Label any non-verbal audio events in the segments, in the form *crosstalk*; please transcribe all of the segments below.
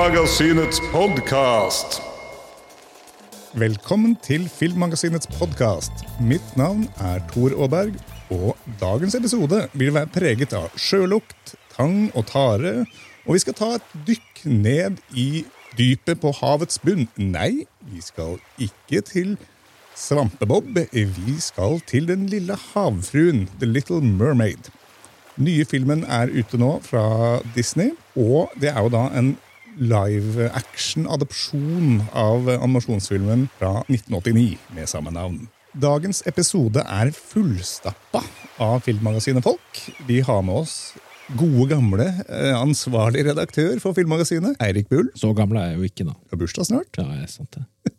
Filmmagasinets podkast. Velkommen til Filmmagasinets podkast. Mitt navn er Tor Aaberg, og dagens episode vil være preget av sjølukt, tang og tare, og vi skal ta et dykk ned i dypet på havets bunn. Nei, vi skal ikke til Svampebob. Vi skal til den lille havfruen, The Little Mermaid. Nye filmen er ute nå fra Disney, og det er jo da en live action-adopsjon av animasjonsfilmen fra 1989 med samme navn. Dagens episode er fullstappa av Filmmagasinet Folk. Vi har med oss gode, gamle eh, ansvarlig redaktør for Filmmagasinet, Eirik Bull. Så gammel er jeg jo ikke, da. Har bursdag snart. Ja, er sant det.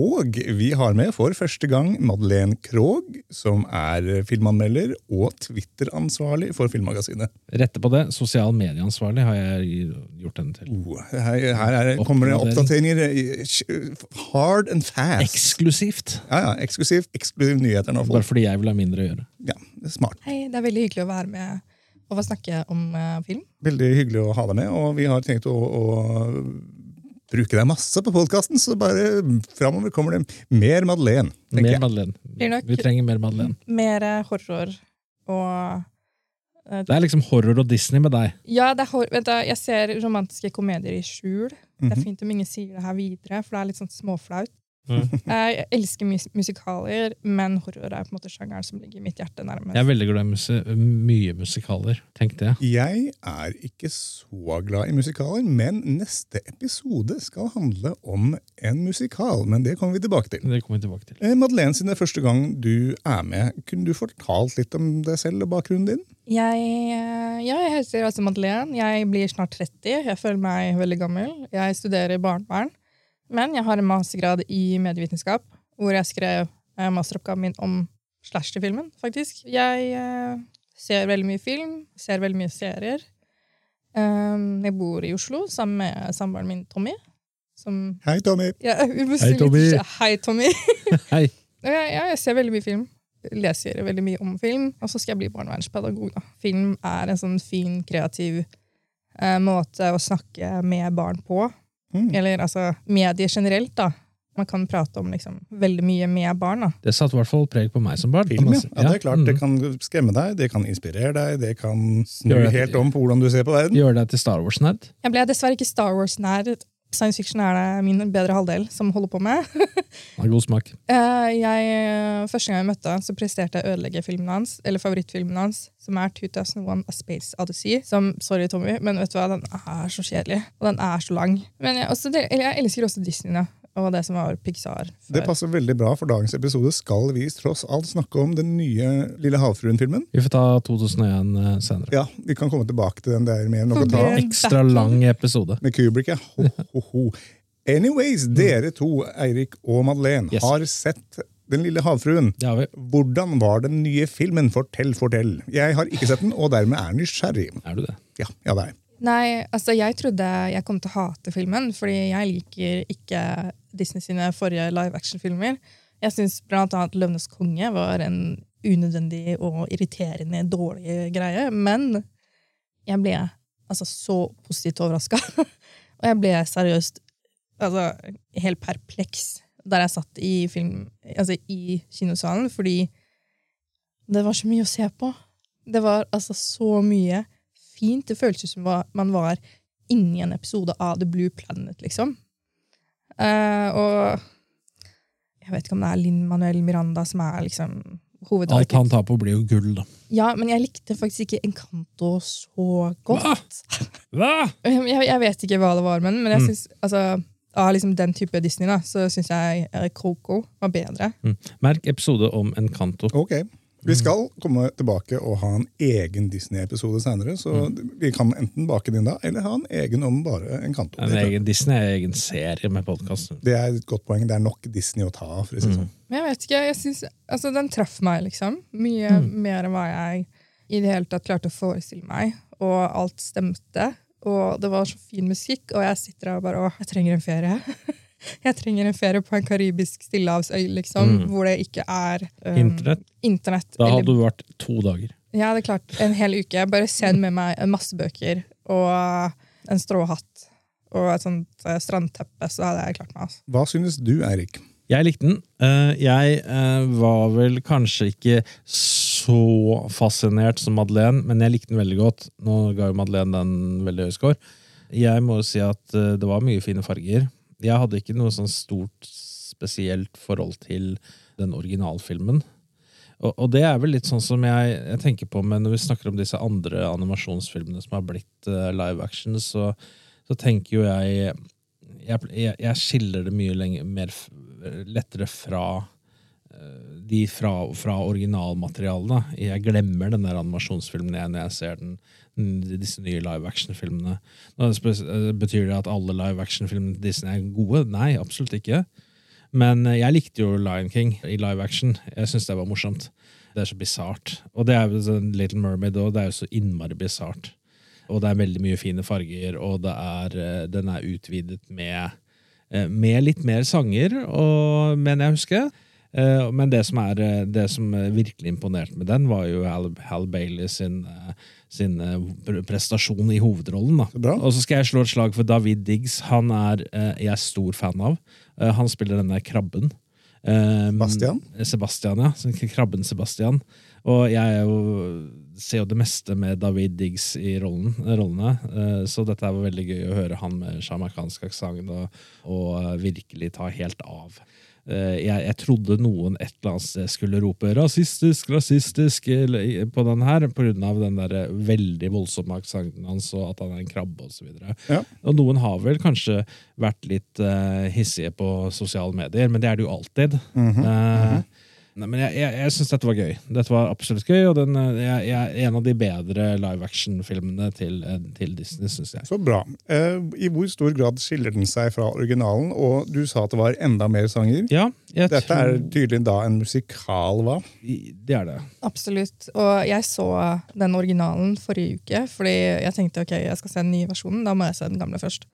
Og vi har med for første gang Madeleine Krogh, som er filmanmelder og Twitter-ansvarlig for Filmmagasinet. Rette på det. Sosial medieansvarlig har jeg gjort den til. Oh, her her er, kommer det oppdateringer. eh, Hard and fast. Eksklusivt! Ja, ja, Eksklusivt. Eksklusiv nyheter nå. Bare fordi jeg vil ha mindre å gjøre. Ja, det er smart. Hei, det er veldig hyggelig å være med og få snakke om eh, film. Veldig hyggelig å ha deg med, og vi har tenkt å, å bruke deg masse på podkasten, så bare framover kommer det mer Madeleine. Mer. Madeleine. Vi trenger mer Madeleine. Mer eh, horror og eh, Det er liksom horror og Disney med deg. Ja, det er hor vent da, jeg ser romantiske komedier i skjul. Det er Mhm. fint om ingen sier det her videre, for det er litt sånn småflaut. Mm. Jeg elsker mus musikaler, men horror er på en måte sjangeren som ligger mitt hjerte nærmest. Jeg er veldig glad i musi mye musikaler. Tenk det. Jeg er ikke så glad i musikaler, men neste episode skal handle om en musikal. Men det kommer vi tilbake til. Det kommer vi tilbake til. Eh, Madeleine, siden det er første gang du er med, kunne du fortalt litt om deg selv og bakgrunnen din? Jeg, eh, ja, jeg heter altså Madeleine. Jeg blir snart 30. Jeg føler meg veldig gammel. Jeg studerer barnevern. Men jeg har en mastergrad i medievitenskap, hvor jeg skrev eh, masteroppgaven min om slasher-filmen, faktisk. Jeg eh, ser veldig mye film, ser veldig mye serier. Um, jeg bor i Oslo sammen med samboeren min Tommy. Som Hei, Tommy. ja, *laughs* Hei, Tommy. *laughs* Hei, Tommy. Hei! Ja, ja, jeg ser veldig mye film. Leser veldig mye om film. Og så skal jeg bli barnevernspedagog. Da. Film er en sånn fin, kreativ eh, måte å snakke med barn på. Mm. Eller altså medier generelt, da. Man kan prate om liksom, veldig mye med barn. da. Det satte i hvert fall preg på meg som barn. Film, ja. ja. Det er klart, det mm. kan skremme deg, det kan inspirere deg, det kan snu helt om på hvordan du ser på verden. Gjør deg til Star Wars-nerd. Jeg ble dessverre ikke Star Wars-nær. Science fiction er det min bedre halvdel som holder på med. *laughs* Har god smak. Eh, jeg, første gang jeg møtte han, så presterte jeg å ødelegge filmen hans, eller favorittfilmen hans, som er 2001 A Space Odyssey. Som, sorry, Tommy, men vet du hva, den er så kjedelig. Og den er så lang. Men jeg, også, jeg elsker også Disney, da. Og det som var Pixar. før. Det passer veldig bra, for dagens episode skal vi tross alt snakke om den nye Lille havfruen-filmen. Vi får ta 2001 eh, senere. Ja, vi kan komme tilbake til den der med noe å ta. Ekstra lang episode. Med Kubrick, ja. Ho, ho, ho. Anyways, dere to, Eirik og Madeleine, Yes. har sett Den lille havfruen. Det har vi. Hvordan var den nye filmen? Fortell, fortell. Jeg har ikke sett den, og dermed er nysgjerrig. Er du det? Ja, ja det er jeg. Nei, altså jeg trodde jeg kom til å hate filmen, fordi jeg liker ikke Disney sine forrige live action-filmer. Jeg syns annet 'Løvenes konge' var en unødvendig og irriterende dårlig greie. Men jeg ble altså så positivt overraska. *laughs* og jeg ble seriøst altså, helt perpleks der jeg satt i, film, altså, i kinosalen, fordi det var så mye å se på. Det var altså så mye fint. Det føltes som man var inni en episode av The Blue Planet, liksom. Uh, og jeg vet ikke om det er Linn Manuel Miranda som er liksom Alt han tar på, blir jo gull, da. Ja, men jeg likte faktisk ikke Encanto så godt. Hva?! *laughs* Jeg, jeg vet ikke hva det var, men, men jeg Mm. synes, altså, av liksom den type Disney da, så syns jeg eh, Coco var bedre. Mm. Merk episode om Encanto. Ok. Vi skal komme tilbake og ha en egen Disney-episode senere, så vi kan enten bake den da, eller ha en egen om bare en kanto. En egen Disney er en egen serie med podkast. det er et godt poeng. Det er nok Disney å ta av. for å si det sånn. Men jeg vet ikke, jeg synes, altså Den traff meg, liksom. Mye Mm. mer enn hva jeg i det hele tatt klarte å forestille meg. Og alt stemte. Og det var så fin musikk, og jeg sitter der og bare Å, jeg trenger en ferie. *laughs* jeg trenger en ferie på en karibisk stillehavsøy, liksom, Mm. hvor det ikke er um, Internett. internett Da eller- hadde du vært to dager. Ja, det er klart. En hel uke. Bare send med meg masse bøker og en stråhatt og et sånt eh, strandteppe, så hadde jeg klart meg. Altså. Hva synes du, Eirik? Jeg likte den. Eh, Jeg eh, var vel kanskje ikke så fascinert som Madeleine, men jeg likte den veldig godt. Nå ga jo Madeleine den veldig høy score. Jeg må jo si at det var mye fine farger. Jeg hadde ikke noe sånn stort spesielt forhold til den originalfilmen. Og, og det er vel litt sånn som jeg, jeg tenker på med når vi snakker om disse andre animasjonsfilmene som har blitt uh, live action, så, så tenker jo jeg jeg, jeg, skiller det mye lenger, mer lettere fra de fra, fra originalmaterialene. Jeg glemmer den der animasjonsfilmen jeg, når jeg ser den, disse nye live action-filmene. Eh, Betyr det at alle live action-filmene til Disney er gode? Nei, absolutt ikke. Men eh, jeg likte jo Lion King i live action. Jeg syns det var morsomt. Det er så bisart. Og det er jo sånn Little Mermaid òg. Det er jo så innmari bisart. Og det er veldig mye fine farger, og er, eh, den er utvidet med, eh, med litt mer sanger, og, mener jeg husker. Eh, Men det som, er, eh, det som eh, virkelig imponerte med den, var jo Hal, Hal Bailey sin, eh, sin eh, prestasjon i hovedrollen. Da. Og så skal jeg slå et slag for David Diggs. Han er eh, jeg er stor fan av. Eh, Han spiller denne krabben. Sebastian? Bastian? Sebastian, ja. Krabben Sebastian. Og jeg jo, ser jo det meste med David Diggs i rollen, rollene, eh, så dette var veldig gøy å høre han med sjamarkansk aksent og, og eh, virkelig ta helt av. Eh, Jeg, jeg trodde noen et eller annet sted skulle rope 'rasistisk, rasistisk' på den her, av den der veldig voldsomme aksenten hans og at han er en krabbe osv. Ja. Og noen har vel kanskje vært litt uh, hissige på sosiale medier, men det er det jo alltid. Eh, Nei, men jeg, jeg, jeg syns dette var gøy. Dette var absolutt gøy, og den, eh, jeg, jeg, er en av de bedre live action-filmene til, eh, til Disney, syns jeg. Så bra. Eh, I hvor stor grad skiller den seg fra originalen? Og du sa at det var enda mer sanger. Ja, jeg Dette er tydelig da en musikal, hva? Det er det. Absolutt. Og jeg så den originalen forrige uke, fordi jeg tenkte ok, jeg skal se den nye versjonen, da må jeg se den gamle først.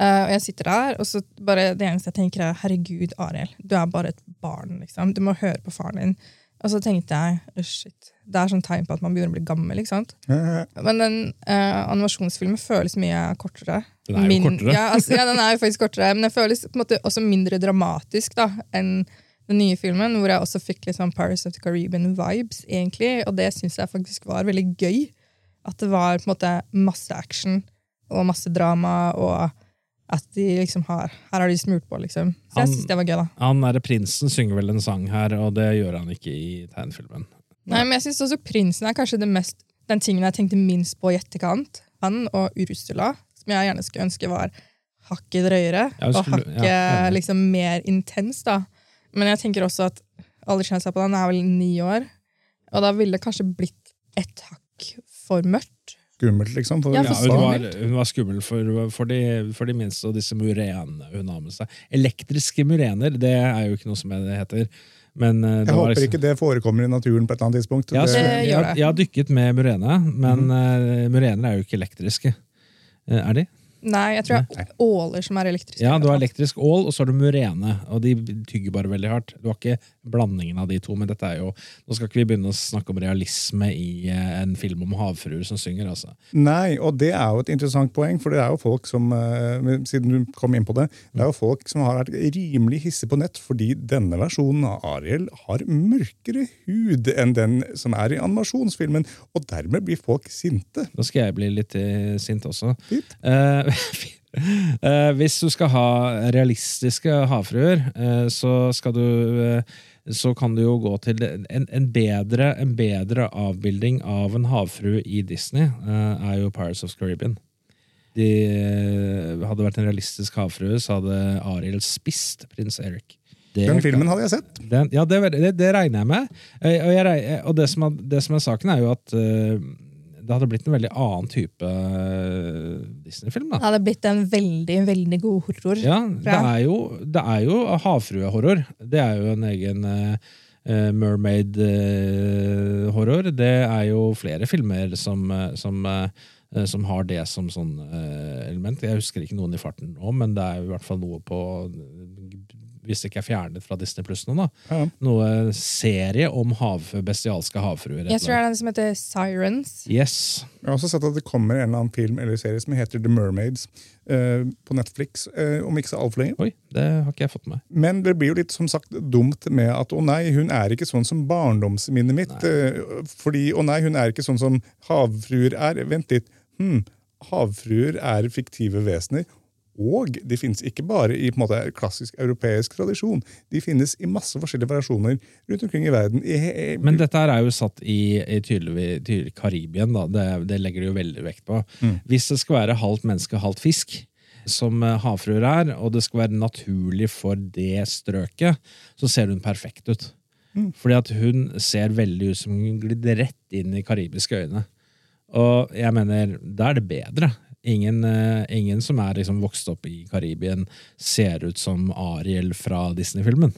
Eh, og jeg sitter der, og så bare det eneste jeg tenker er herregud, Ariel, du er bare et barn, liksom. Du må høre på faren din. Og så tenkte jeg shit, det er sånn tegn på at man begynner å bli gammel. ikke sant? Men den uh, animasjonsfilmen føles mye kortere. Den er jo Min- kortere. Ja, altså, ja, den er jo faktisk kortere, men den føles på en måte også mindre dramatisk da, enn den nye filmen, hvor jeg også fikk litt sånn Paris of the Caribbean-vibes, egentlig, og det syns jeg faktisk var veldig gøy. At det var på en måte masse action og masse drama, og at de liksom har Her har de smurt på, liksom. Så jeg syns det var gøy, da. Han derre prinsen synger vel en sang her, og det gjør han ikke i tegnefilmen. Nei, men jeg synes også Prinsen er kanskje det mest, den tingen jeg tenkte minst på i etterkant. Han og Ursula, som jeg gjerne skulle ønske var hakket drøyere Ja, og hakket ja, ja. liksom mer intens. da. Men jeg tenker også at aldersgrensa på den er vel ni år, og da ville det kanskje blitt et hakk for mørkt. Skummelt, liksom. For Ja, Ja, hun, var, hun var skummel for, for, de, for de minste og disse murenene hun har med seg. Elektriske murener, det er jo ikke noe som det heter. Men eh, det Jeg var håper liksom- ikke det forekommer i naturen på et eller annet tidspunkt. Ja, så, Det- Det jeg, har- jeg har dykket med murene, men mm eh, murener er jo ikke elektriske. Eh, er de? Nei, jeg tror det er åler som er elektriske. Ja, du har elektrisk ål, og så har du murene. Og de tygger bare veldig hardt. Du har ikke blandingen av de to, men dette er jo Nå skal ikke vi begynne å snakke om realisme i eh, en film om havfruer som synger, altså. Nei, og det er jo et interessant poeng, for det er jo folk som eh, siden du kom inn på det, det er jo folk som har vært rimelig hissige på nett fordi denne versjonen av Ariel har mørkere hud enn den som er i animasjonsfilmen, og dermed blir folk sinte. Nå skal jeg bli litt eh, sint også. Litt. Eh, *laughs* hvis du skal ha realistiske havfruer, eh, så skal du eh, så kan du jo gå til en, en, bedre, en bedre avbilding av en havfrue i Disney, eh, er jo Pirates of Caribbean. De, eh, hadde vært en realistisk havfrue, så hadde Ariel spist prins Eric. Det Den filmen hadde jeg sett. den, ja, det, det, det regner jeg med. Eh, Og, jeg, og det, som er, det som er saken, er jo at eh, det hadde blitt en veldig annen type eh, Disney-film. Det hadde blitt en veldig, veldig god horror. Ja, det er jo, det er jo havfruehorror. Det er jo en egen eh, eh, mermaid-horror. det er jo flere filmer som, som, uh, som har det som sånn element. Jeg husker ikke noen i farten nå, men det er jo i hvert fall noe på hvis det ikke er fjernet fra Disney Pluss nå, da. Ja. Noe serie om hav, bestialske havfruer. Jeg tror det er den som heter Sirens. Yes. Jeg har også sett at det kommer en eller annen film eller serie som heter The Mermaids eh, på Netflix eh, om ikke så altfor lenge. Oi, det har ikke jeg fått med. Men det blir jo litt som sagt dumt med at å nei, hun er ikke sånn som barndomsminnet mitt. eh, fordi å nei, hun er ikke sånn som havfruer er. Vent litt. Hm, havfruer er fiktive vesener. Og de finnes ikke bare i måte, klassisk europeisk tradisjon. De finnes i masse forskjellige variasjoner rundt omkring i verden. I, i, Men dette her er jo satt i, i tydelig, tydelig Karibien. Det, det legger de jo veldig vekt på. Hvis det skal være halvt menneske, halvt fisk, som eh, havfruer er, og det skal være naturlig for det strøket, så ser hun perfekt ut. Fordi at hun ser veldig ut som hun glider rett inn i karibiske øyne. Og jeg mener, da er det bedre. Ingen, eh, ingen som er liksom vokst opp i Karibien, ser ut som Ariel fra Disney-filmen.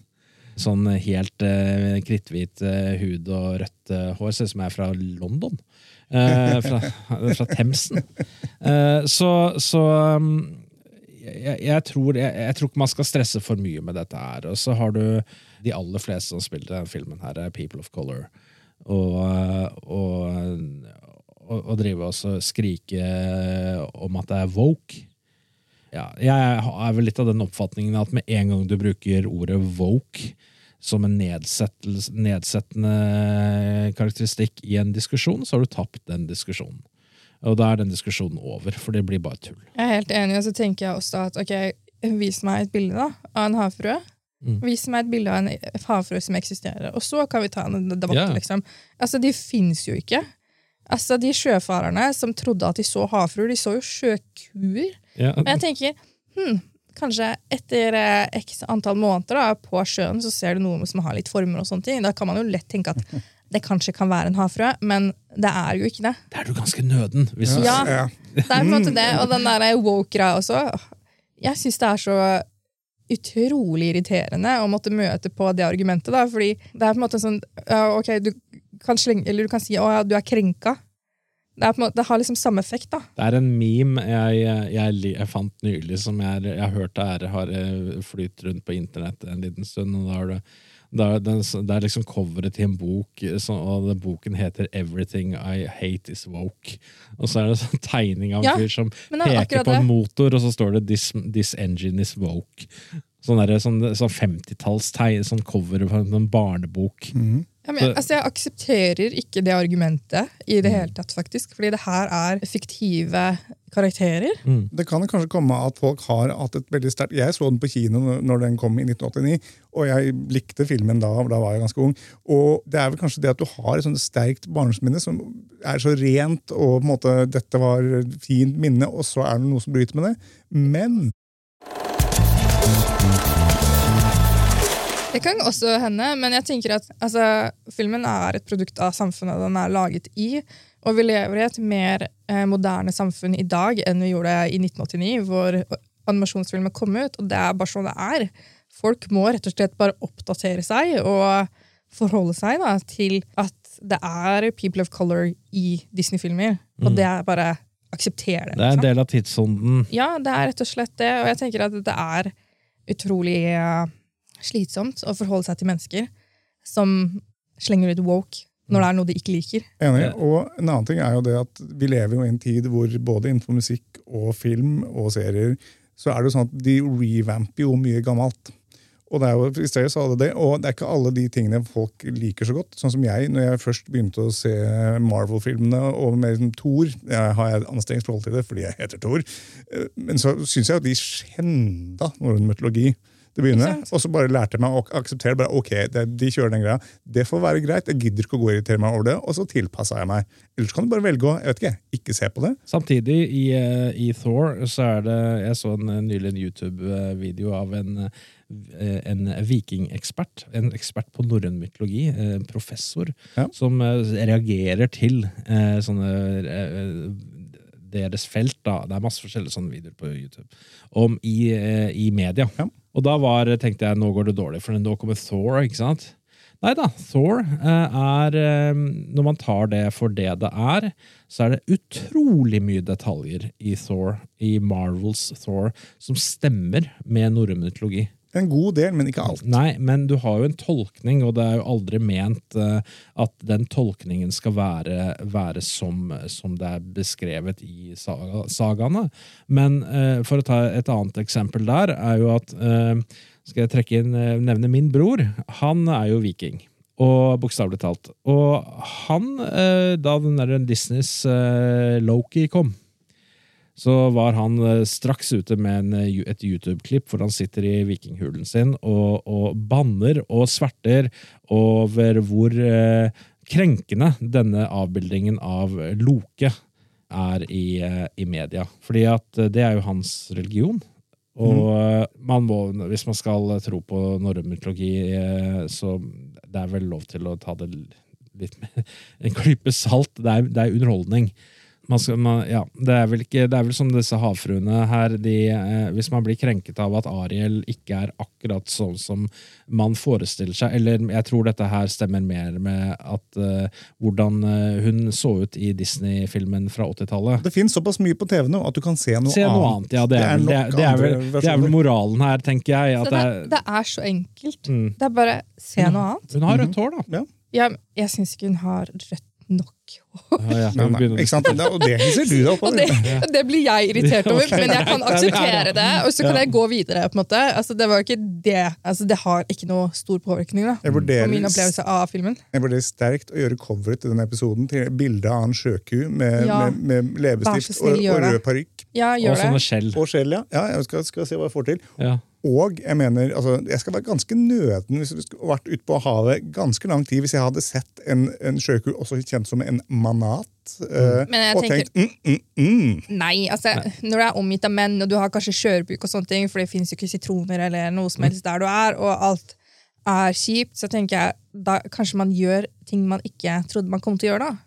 Sånn helt eh, kritthvit eh, hud og rødt eh, hår. Ser ut som jeg er fra London. Eh, fra, *laughs* fra Themsen. Eh, så så um, jeg, jeg, tror, jeg, jeg tror ikke man skal stresse for mye med dette her. Og så har du de aller fleste som spiller denne filmen, her er People of Color. Og, og, og, og drive og skrike om at det er woke. Ja, jeg er vel litt av den oppfatningen at med en gang du bruker ordet woke som en nedsettende karakteristikk i en diskusjon, så har du tapt den diskusjonen. Og da er den diskusjonen over, for det blir bare tull. Jeg er helt enig, og så tenker jeg også at ok, vis meg et bilde da, av en havfrue. Mm. Vis meg et bilde av en havfrue som eksisterer, og så kan vi ta en debatt. Ja. liksom. Altså, De fins jo ikke. Altså, De sjøfarerne som trodde at de så havfruer, de så jo sjøkuer. Ja, Og jeg tenker, hm, kanskje etter eh, x antall måneder da, på sjøen så ser du noe som har litt former og sånne ting. Da kan man jo lett tenke at *laughs* det kanskje kan være en havfrue, men det er jo ikke det. Det er du ganske nøden. Hvis du, Ja. ja. Det er på en måte det, og den der woke-greia også. Jeg syns det er så utrolig irriterende å måtte møte på det argumentet. da, fordi det er på en måte sånn ja, Ok, du kan, slenge, eller du kan si å ja, du er krenka. Det, er måte, det har liksom samme effekt. da. Det er en meme jeg, jeg, jeg fant nylig, som jeg, har hørt det er, har eh, flytt rundt på internett en liten stund. og da har det da er det er liksom coveret til en bok, så, og det, boken heter 'Everything I Hate Is Woke'. Og så er det en sånn tegning av en Ja, fyr som det er peker på en motor, og så står det 'This, this engine is woke'. Sånn, der, sånn, sånn 50-tallstegn, sånn cover på en barnebok. barnebok. Ja, men, altså, jeg aksepterer ikke det argumentet i det hele tatt, faktisk. Fordi det her er fiktive karakterer. Det kan kanskje komme av at folk har hatt et veldig sterkt Jeg så den på kino når- når den kom i 1989, og jeg likte filmen da. Da var jeg ganske ung. Og det er vel kanskje det at du har et sånt sterkt barndomsminne som er så rent, og på en måte dette var et fint minne, og så er det noe som bryter med det. Men Det kan også hende, men jeg tenker at altså, filmen er et produkt av samfunnet den er laget i. Og vi lever i et mer eh, moderne samfunn i dag enn vi gjorde i 1989, hvor animasjonsfilmer kom ut. Og det er bare sånn det er. Folk må rett og slett bare oppdatere seg og forholde seg da, til at det er people of color i Disney-filmer. Og det er bare akseptere det. Det er en del av tidsånden. Ja, det er rett og slett det. Og jeg tenker at det er utrolig eh, slitsomt å forholde seg til mennesker som slenger ut woke når det er noe de ikke liker. Enig. Og en annen ting er jo det at vi lever jo i en tid hvor både innenfor musikk og film og serier, så er det jo sånn at de revamper jo mye gammelt. Og det er jo, i stedet sa det det, og det er ikke alle de tingene folk liker så godt. Sånn som jeg, når jeg først begynte å se Marvel-filmene og mer som Thor Jeg har et anstrengt forhold til det fordi jeg heter Thor. eh, Men så syns jeg at de skjenda norrøn mytologi. Det begynner, begynne. og så bare lærte jeg meg å akseptere bare, ok, det, de kjører den greia. Det får være greit. Jeg gidder ikke å gå og irritere meg over det. Og så tilpassa jeg meg. Ellers kan du bare velge å jeg vet ikke, ikke se på det. Samtidig, i, eh, i Thor, så er det Jeg så en, eh, nylig en YouTube-video av en, en vikingekspert. En ekspert på norrøn mytologi. eh, professor. Ja. Som eh, reagerer til eh, sånne eh, deres felt. da, Det er masse forskjellige sånne videoer på YouTube. Om i, eh, i media. Ja. Og da var, tenkte jeg nå går det dårlig, for nå kommer Thor. ikke sant? Nei da, Thor eh, er eh, Når man tar det for det det er, så er det utrolig mye detaljer i Thor, i Marvels Thor, som stemmer med norrøn mytologi. En god del, men ikke alt. Nei, men du har jo en tolkning, og det er jo aldri ment eh, at den tolkningen skal være, være som, som det er beskrevet i saga, sagaene. Men eh, for å ta et annet eksempel der, er jo at eh, Skal jeg trekke inn, nevne min bror? Han er jo viking. Og bokstavelig talt. Og han, da den der Disneys Loki kom, så var han eh, straks ute med en, eh, et YouTube-klipp hvor han sitter i vikinghulen sin og, og banner og sverter over hvor eh, krenkende denne avbildingen av Loke er i, eh, i media. Fordi at det er jo hans religion. Og mm. man må, hvis man skal tro på norrøn mytologi, så det er vel lov til å ta det litt med *laughs* en klype salt. Det er, det er underholdning. Man skal, man, ja, det, er vel ikke, det er vel som disse havfruene her. De, eh, hvis man blir krenket av at Ariel ikke er akkurat sånn som man forestiller seg Eller jeg tror dette her stemmer mer med at eh, hvordan eh, hun så ut i Disney-filmen fra 80-tallet. Det finnes såpass mye på TV nå at du kan se noe, Se noe annet, ja. Det er, det, er, det, er vel, det er vel moralen her, tenker jeg. At det, er så enkelt. Mm. Det er bare se noe annet. hun har rødt hår, da. Ja, jeg syns ikke hun har rødt nok hår. Ja, ja. Nei, nei, ikke sant? Det- Og det hisser du deg opp over. det, det blir jeg irritert over, men jeg kan akseptere det. Og så kan jeg gå videre. på en måte altså, Det var ikke det Altså, det har ikke noe stor påvirkning da, på min opplevelse av filmen. jeg vurderer sterkt å gjøre coveret til denne episoden til bilde av en sjøku med, Ja. med, med leppestift og, og rød parykk. Ja, Og sånne skjell. Og skjell, ja. ja jeg skal, skal se hva jeg får til. Ja. Og jeg mener, altså, jeg skal være ganske nøden hvis vi skulle vært ute på havet ganske lang tid hvis jeg hadde sett en, en sjøku også kjent som en manat. eh, Men jeg og tenker- tenkt mm, mm, mm. Nei, altså, når du er omgitt av menn, og du har kanskje skjørbuk, og sånne ting, for det fins jo ikke sitroner eller noe som helst der du er, og alt er kjipt, så tenker jeg da kanskje man gjør ting man ikke trodde man kom til å gjøre. da.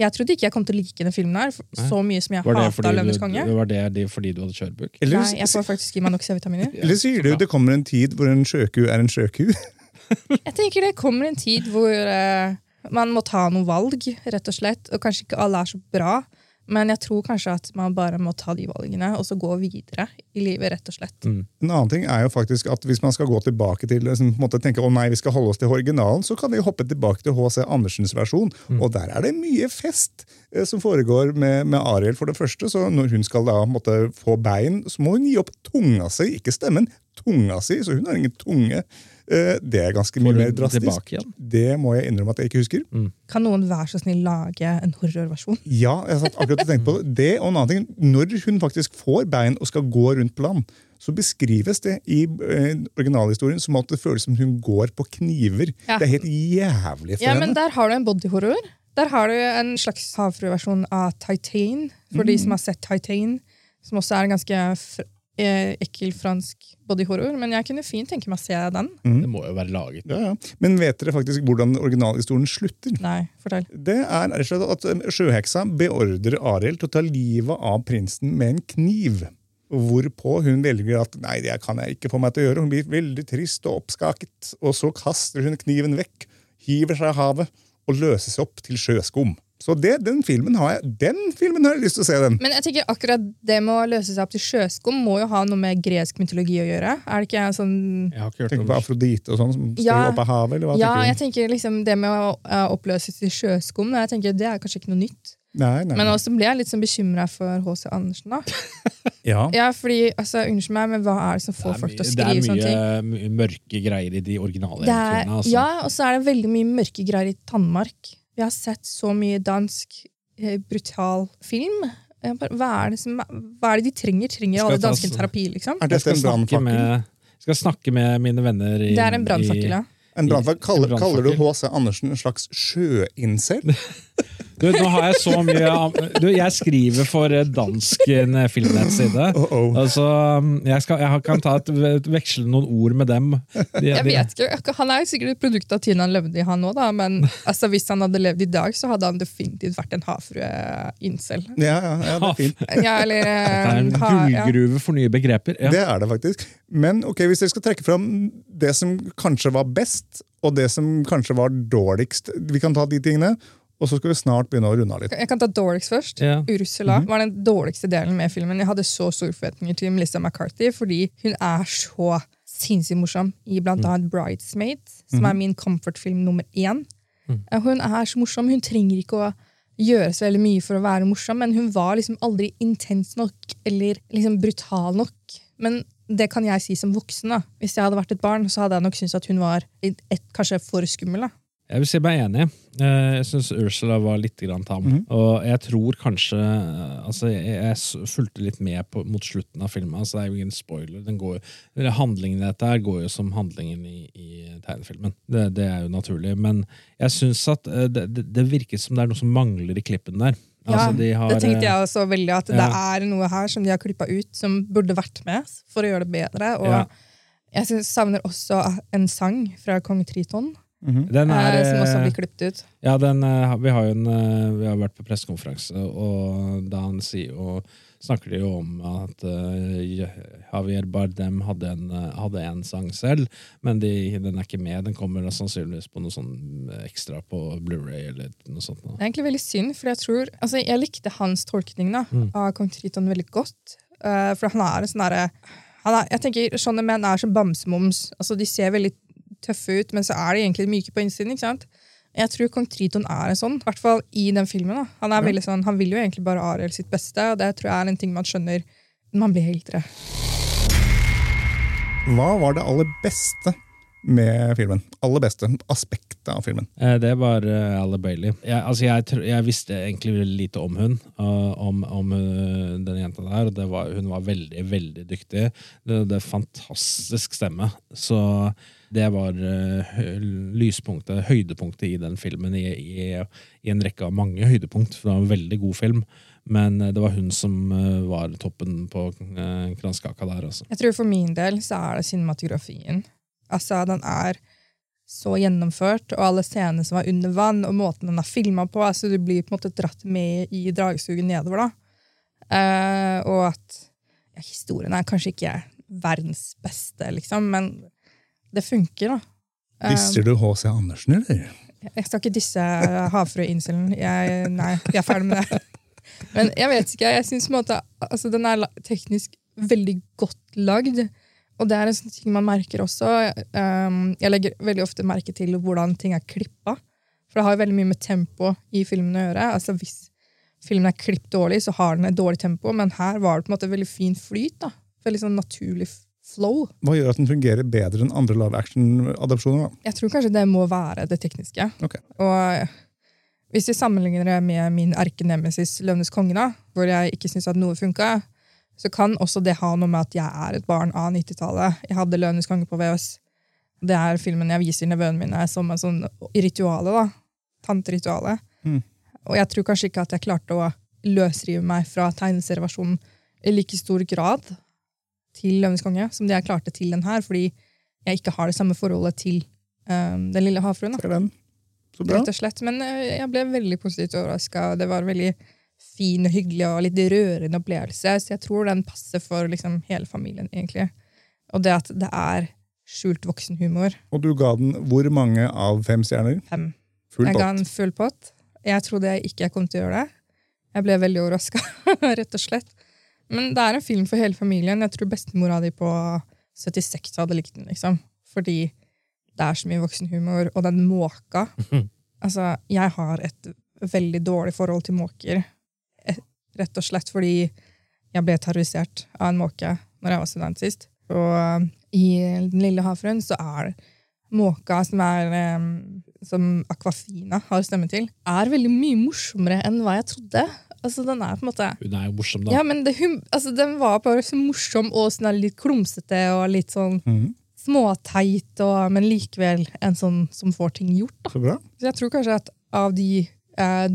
Jeg trodde ikke jeg kom til å like denne filmen her så mye som jeg Var det, hata Løvenes konge. var det de- fordi du hadde kjørebuk? Eller, Nei, jeg får faktisk gi meg nok C-vitaminer. *laughs* eller sier du det kommer en tid hvor en sjøku er en sjøku? *laughs* Jeg tenker det kommer en tid hvor uh, man må ta noen valg, rett og slett. Og kanskje ikke alle er så bra, men jeg tror kanskje at man bare må ta de valgene og så gå videre i livet, rett og slett. Mm. En annen ting er jo faktisk at Hvis man skal gå tilbake til liksom, på en måte tenke, å nei, vi skal holde oss til originalen, så kan vi hoppe tilbake til H.C. Andersens versjon. Og der er det mye fest eh, som foregår med, med Ariel. For det første, så Når hun skal da måtte få bein, så må hun gi opp tunga si. Ikke stemmen, tunga si. Så hun har ingen tunge. Eh, det er ganske mye mer drastisk. Det må jeg innrømme at jeg ikke husker. Kan noen være så snill lage en horrorversjon? Ja, jeg satt akkurat og tenkte på det. det. Og en annen ting, Når hun faktisk får bein og skal gå rundt på land, så beskrives det i eh, originalhistorien som at det føles som hun går på kniver. Ja. Det er helt jævlig for Ja, men. Der har du en bodyhorror. Der har du en slags havfrueversjon av Titan, for de som har sett Titan. Som også er en ganske fr eh, ekkel fransk bodyhorror. Men jeg kunne fint tenke meg å se den. Det må jo være laget. Ja, ja. Men vet dere faktisk hvordan originalhistorien slutter? Nei, fortell. Det er rett og slett at eh, sjøheksa beordrer Ariel til å ta livet av prinsen med en kniv. Hvorpå hun velger at nei, det kan jeg ikke få meg til å gjøre. Hun blir veldig trist og oppskaket. Og så kaster hun kniven vekk, hiver seg i havet og løser seg opp til sjøskum. Så det, den filmen har jeg den filmen har jeg lyst til å se. den. Men jeg tenker akkurat det med å løse seg opp til sjøskum må jo ha noe med gresk mytologi å gjøre. Er det ikke sånn Jeg har ikke hørt Tenker på Afrodite og sånn som står Ja. oppe av havet. eller hva Ja, jeg tenker tenker liksom det med å oppløse oppløses til sjøskum jeg tenker det er kanskje ikke noe nytt. Nei, nei, Men også ble jeg litt sånn bekymra for H.C. Andersen. da. *laughs* Ja. Ja, fordi, altså, Unnskyld meg, men hva er det som får folk til å skrive er sånne ting? Det mye, mye mørke greier i de originale Det er, eventyrene. Altså. ja, og så er det veldig mye mørke greier i Danmark. Vi har sett så mye dansk eh, brutal film. Bare, hva, er det som, hva er det de trenger? Trenger alle danskene så- terapi, liksom? Er dette en brannfakkel? Jeg skal snakke med mine venner i Det er en brannfakkel, ja. En brannfakkel. Kaller, kaller du. H.C. Andersen en slags sjøincel? *laughs* Du, nå har jeg så mye Du, jeg skriver for eh, dansk en eh, filmnettside. Uh-oh. Altså, jeg, skal, jeg kan ta et, veksle noen ord med dem. De, Jeg vet ikke, Han er sikkert et produkt av tiden han levde i, han òg, men altså, hvis han hadde levd i dag, så hadde han definitivt vært en havfrue-incel. Ja, ja, ja, det er fint. Ja, eller Det er en eh, gullgruve for nye begreper. Ja. Det er det faktisk. Men ok, hvis dere skal trekke fram det som kanskje var best, og det som kanskje var dårligst Vi kan ta de tingene, og så skal vi snart begynne å runde av litt. Jeg kan ta Dorix først. Ja. Ursula Mhm. var den dårligste delen med filmen. Jeg hadde så store forventninger til Melissa McCarthy, fordi hun er så sinnssykt morsom i blant Mm. annet Bridesmaids, som er min comfort-film nummer én. Mm. Hun er så morsom. Hun trenger ikke å gjøre så veldig mye for å være morsom, men hun var liksom aldri intens nok eller liksom brutal nok. Men det kan jeg si som voksen. da. Hvis jeg hadde vært et barn, så hadde jeg nok syntes at hun var et, et, kanskje for skummel. da. Jeg vil si meg enig. Eh, Jeg syns Ursula var litt grann tam. Og jeg tror kanskje eh, Altså, jeg, jeg fulgte litt med på, mot slutten av filmen. Altså, det er jo ingen spoiler. Den går, handlingen i dette her går jo som handlingen i, i tegnefilmen. Det, det er jo naturlig. Men jeg syns at eh, det, det, det virker som det er noe som mangler i klippen der. Altså, ja, de har, det tenkte jeg også veldig, at det er noe her som de har klippa ut, som burde vært med for å gjøre det bedre. Og Ja. jeg savner også en sang fra kong Triton, Den er, eh, som også eh, blir klippet ut. Ja, den, eh, vi har jo en, vi har vært på pressekonferanse, og da han sier jo snakker de jo om at uh, Javier Bardem hadde en, hadde en sang selv, men de, den er ikke med. Den kommer da sannsynligvis på noe sånn ekstra på Blu-ray eller noe sånt. Da. Det er egentlig veldig synd, for jeg tror altså, Jeg likte hans tolkning da, Mm. av kong Triton veldig godt. uh, for han er en sånn derre er- Jeg tenker Sånne menn er som bamsemums. Altså, de ser veldig tøffe ut, men så er de egentlig myke på innsiden. ikke sant? Jeg tror kong Triton er en sånn, i hvert fall i den filmen. da. Han er veldig sånn, han vil jo egentlig bare Ariel sitt beste, og det tror jeg er en ting man skjønner når man blir eldre. Hva var det aller beste med filmen? Aller beste aspektet av filmen? Eh, Det var uh, Alle Bailey. Jeg, altså jeg, jeg visste egentlig veldig lite om hun, uh, om, om uh, den jenta der. Det var, hun var veldig, veldig dyktig. Det, det er fantastisk stemme. Så det var uh, lyspunktet, høydepunktet i den filmen, i, i, i en rekke av mange høydepunkt. For det var en veldig god film. Men uh, det var hun som uh, var toppen på uh, kranskaka der, altså. Jeg tror for min del så er det cinematografien. Altså, den er så gjennomført, og alle scenene som er under vann, og måten den er filma på. altså Du blir på en måte dratt med i dragsuget nedover. da. Uh, og at ja, historien er kanskje ikke verdens beste, liksom, men det funker, da. Disser du H.C. Andersen, eller? jeg skal ikke disse havfrø-incelen. Jeg- Nei, vi er ferdig med det. Men jeg vet ikke. Jeg synes på en måte altså, Den er teknisk veldig godt lagd. Og det er en sånn ting man merker også. Um, jeg legger veldig ofte merke til hvordan ting er klippa. For det har jo veldig mye med tempo i filmen å gjøre. Altså Hvis filmen er klippet dårlig, så har den et dårlig tempo, men her var det på en måte veldig fin flyt. da. Veldig sånn naturlig flow. Hva gjør at den fungerer bedre enn andre live action-adopsjoner? Jeg tror kanskje det må være det tekniske. Okay. Og hvis vi sammenligner det med min erkenemesis Løvenes konge, da, hvor jeg ikke syns at noe funka, så kan også det ha noe med at jeg er et barn av 90-tallet. Jeg hadde Løvenes konge på VØS. Det er filmen jeg viser nevøene mine som en sånn rituale. da. Tanterituale. Mm. Og jeg tror kanskje ikke at jeg klarte å løsrive meg fra tegneserieversjonen i like stor grad til Løvenes konge som det jeg klarte til den her, fordi jeg ikke har det samme forholdet til um, Den lille havfruen. Rett og slett. Men uh, jeg ble veldig positivt overraska. Det var en veldig fin og hyggelig og litt rørende opplevelse. Så jeg tror den passer for liksom, hele familien, egentlig. Og det at det er skjult voksenhumor. Og du ga den hvor mange av fem stjerner? Fem. Full jeg ga den full pott. Jeg trodde jeg ikke jeg kom til å gjøre det. Jeg ble veldig overraska, *laughs* rett og slett. Men det er en film for hele familien. Jeg tror bestemora di på 76 hadde likt den. liksom. Fordi det er så mye voksenhumor. Og den måka Altså, jeg har et veldig dårlig forhold til måker. Eh, Rett og slett fordi jeg ble terrorisert av en måke når jeg var student sist. Og eh, i Den lille havfruen så er det måka som er eh, som Aquafina har stemme til, er veldig mye morsommere enn hva jeg trodde. Altså, den er på en måte Hun er jo morsom, da. ja, men det, hun, altså, Den var bare så morsom og sånn der litt klumsete og litt sånn mm. småteit, og, men likevel en sånn som får ting gjort. da. Så bra. Så jeg tror kanskje at av de eh,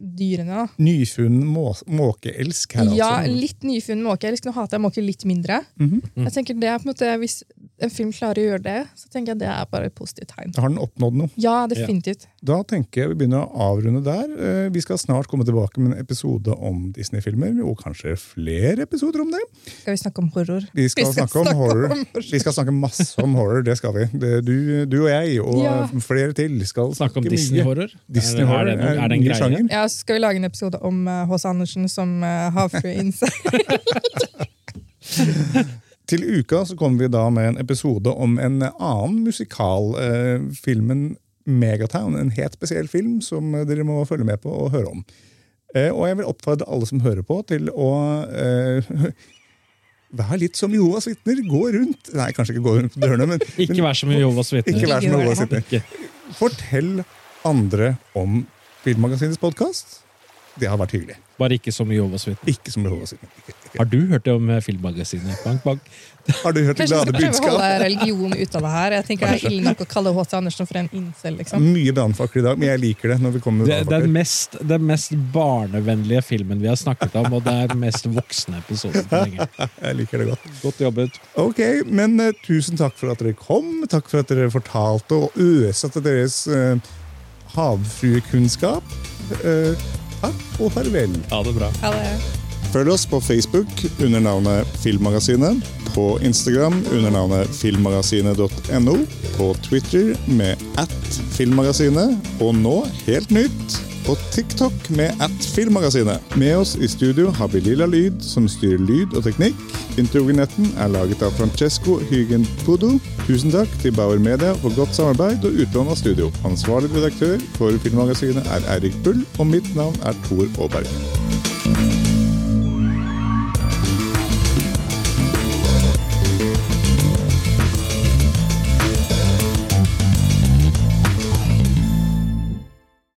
dyrene da, Nyfunnen må måkeelsk her, Ja, altså. litt nyfunnen måke. Eller nå hater jeg måker litt mindre. Mhm. Jeg tenker det er på en måte, Hvis en film klarer å gjøre det, så tenker jeg det er bare et positivt tegn. Da har den oppnådd noe. Ja, definitivt. Da tenker jeg vi begynner å avrunde der. Eh, Vi skal snart komme tilbake med en episode om Disney-filmer, og kanskje flere episoder om det. Skal vi snakke om horror? Vi skal, snakke om horror. horror. Vi skal snakke masse om horror, det skal vi. Det, du, du og jeg, og Ja. flere til, skal Snakke om snakke. Disney-horror? Disney-horror er, det, er, det en greie? Sjanger. Ja, så skal vi lage en episode om eh, H.C. Andersen som uh, havfrue Inse. Til uka så kommer vi da med en episode om en annen musikal. Eh, filmen Megatown. En helt spesiell film som dere må følge med på og høre om. Eh, og jeg vil oppfordre alle som hører på, til å uh, *laughs* Vær litt som Jehovas vitner. Gå rundt Nei, kanskje ikke gå rundt dørene, men, Ikke men vær som Jehovas vitner. ikke vær som Jehovas vitner. Fortell andre om Filmmagasinets podkast. Det har vært hyggelig. Bare ikke som Jehovas vitner. Ikke som Jehovas ikke. Har du hørt det om eh, filmmagasinet? Bank, bank. *laughs* Har du hørt det Kanskje vi skal prøve å holde religion ut av det her. Jeg tenker Det er ille nok å kalle H.T. Andersen for en incel. liksom. Mye brannfakler i dag, men jeg liker det. når vi kommer med Det, den, mest, den mest barnevennlige filmen vi har snakket om, og det er den mest voksne episoden på lenge. *laughs* Jeg liker det godt. Godt jobbet. Ok, men uh, tusen takk for at dere kom. Takk for at dere fortalte og øsatte deres uh, havfruekunnskap. Eh, takk og farvel. Ha det bra. Ha det Følg oss på Facebook under navnet Filmmagasinet, på Instagram under navnet filmmagasinet.no, på Twitter med at filmmagasinet, og nå, helt nytt, på TikTok med at filmmagasinet. Med oss i studio har vi Lilla Lyd, som styrer lyd og teknikk. Introvinetten er laget av Francesco Hygen Pudo. Tusen takk til Bauer Media for godt samarbeid og utlån av studio. Ansvarlig redaktør for Filmmagasinet er Eirik Bull, og mitt navn er Tor Aaberg.